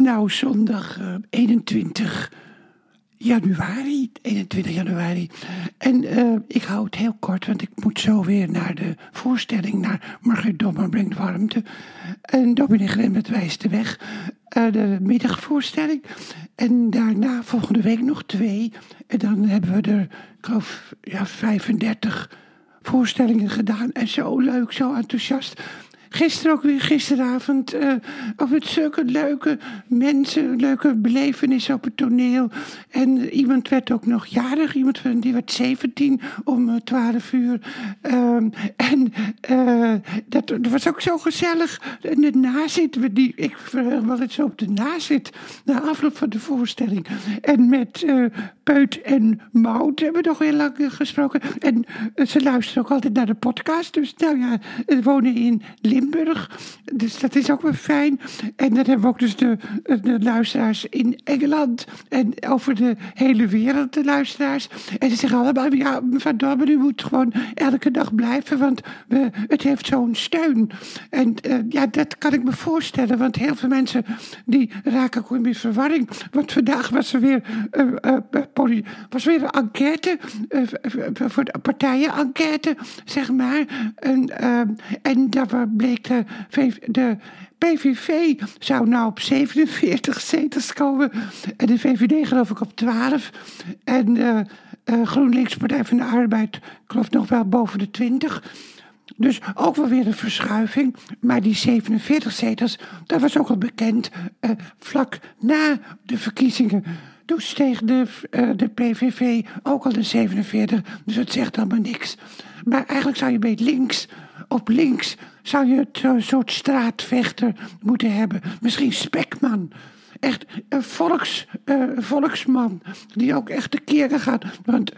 nou zondag uh, 21 januari, 21 januari. En uh, ik hou het heel kort, want ik moet zo weer naar de voorstelling, naar Margriet Dommer brengt warmte. En Dominique Rembert wijst de weg, uh, de middagvoorstelling. En daarna volgende week nog twee. En dan hebben we er, ik geloof, ja, 35 voorstellingen gedaan. En zo leuk, zo enthousiast. Gisteren ook weer, gisteravond, uh, of het zulke leuke mensen, leuke belevenissen op het toneel. En iemand werd ook nog jarig, iemand die werd 17 om 12 eh, uur. Um, en uh, dat, was ook zo gezellig. En de nazit, die, ik verheug wel eens op de nazit, na afloop van de voorstelling. En met uh, Peut en Mout hebben we nog heel lang gesproken. En ze luisteren ook altijd naar de podcast. Dus nou ja, we wonen in Dus dat is ook wel fijn. En dan hebben we ook dus de, luisteraars in Engeland. En over de hele wereld de luisteraars. En ze zeggen allemaal, ja, mevrouw Dobber, u moet gewoon elke dag blijven. Want we, het heeft zo'n steun. En uh, ja, dat kan ik me voorstellen. Want heel veel mensen die raken ook in verwarring. Want vandaag was er weer... Uh, uh, was weer een enquête, voor de partijen-enquête, zeg maar. En, en daar bleek de, PVV zou nou op 47 zetels komen. En de VVD geloof ik op 12. En uh, uh, GroenLinks, Partij van de Arbeid, geloof nog wel boven de 20. Dus ook wel weer een verschuiving. Maar die 47 zetels, dat was ook al bekend uh, vlak na de verkiezingen. Toen steeg de, de PVV ook al de 47, dus het zegt allemaal niks. Maar eigenlijk zou je bij links, op links, zou je een soort straatvechter moeten hebben. Misschien Spekman. Echt een volks, uh, volksman, die ook echt de keren gaat. Want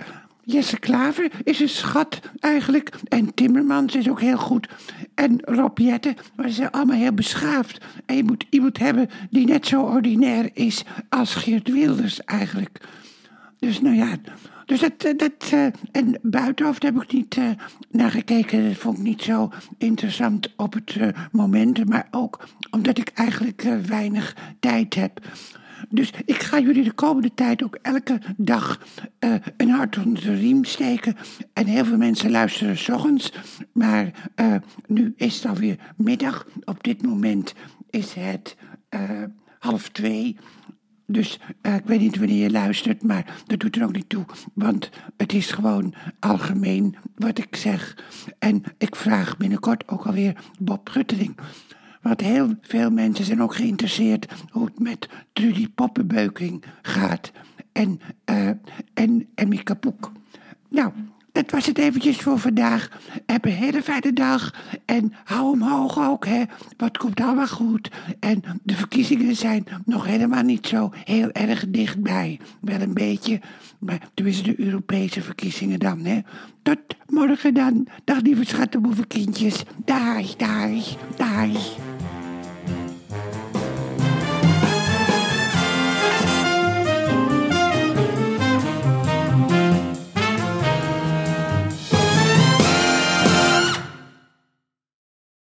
Jesse Klaver is een schat eigenlijk. En Timmermans is ook heel goed. En Rob Jetten, maar ze zijn allemaal heel beschaafd. En je moet iemand hebben die net zo ordinair is als Geert Wilders eigenlijk. Dus nou ja, dus dat, eh, dat uh, en buitenhoofd heb ik niet uh, naar gekeken. Dat vond ik niet zo interessant op het moment. Maar ook omdat ik eigenlijk weinig tijd heb. Dus ik ga jullie de komende tijd ook elke dag een hart onder de riem steken. En heel veel mensen luisteren s ochtends. Maar nu is het alweer middag. Op dit moment is het half twee. Dus uh, ik weet niet wanneer je luistert, maar dat doet er ook niet toe. Want het is gewoon algemeen wat ik zeg. En ik vraag binnenkort ook alweer Bob Gutteling. Want heel veel mensen zijn ook geïnteresseerd hoe het met Trudy Poppenbeuking gaat. En, uh, en, en. Nou, dat was het eventjes voor vandaag. Heb een hele fijne dag. En hou omhoog ook, hè. Wat komt allemaal goed. En de verkiezingen zijn nog helemaal niet zo heel erg dichtbij. Wel een beetje, maar tenminste de Europese verkiezingen dan, hè. Tot morgen dan. Dag lieve schattenboevenkindjes. Dag, dag, dag.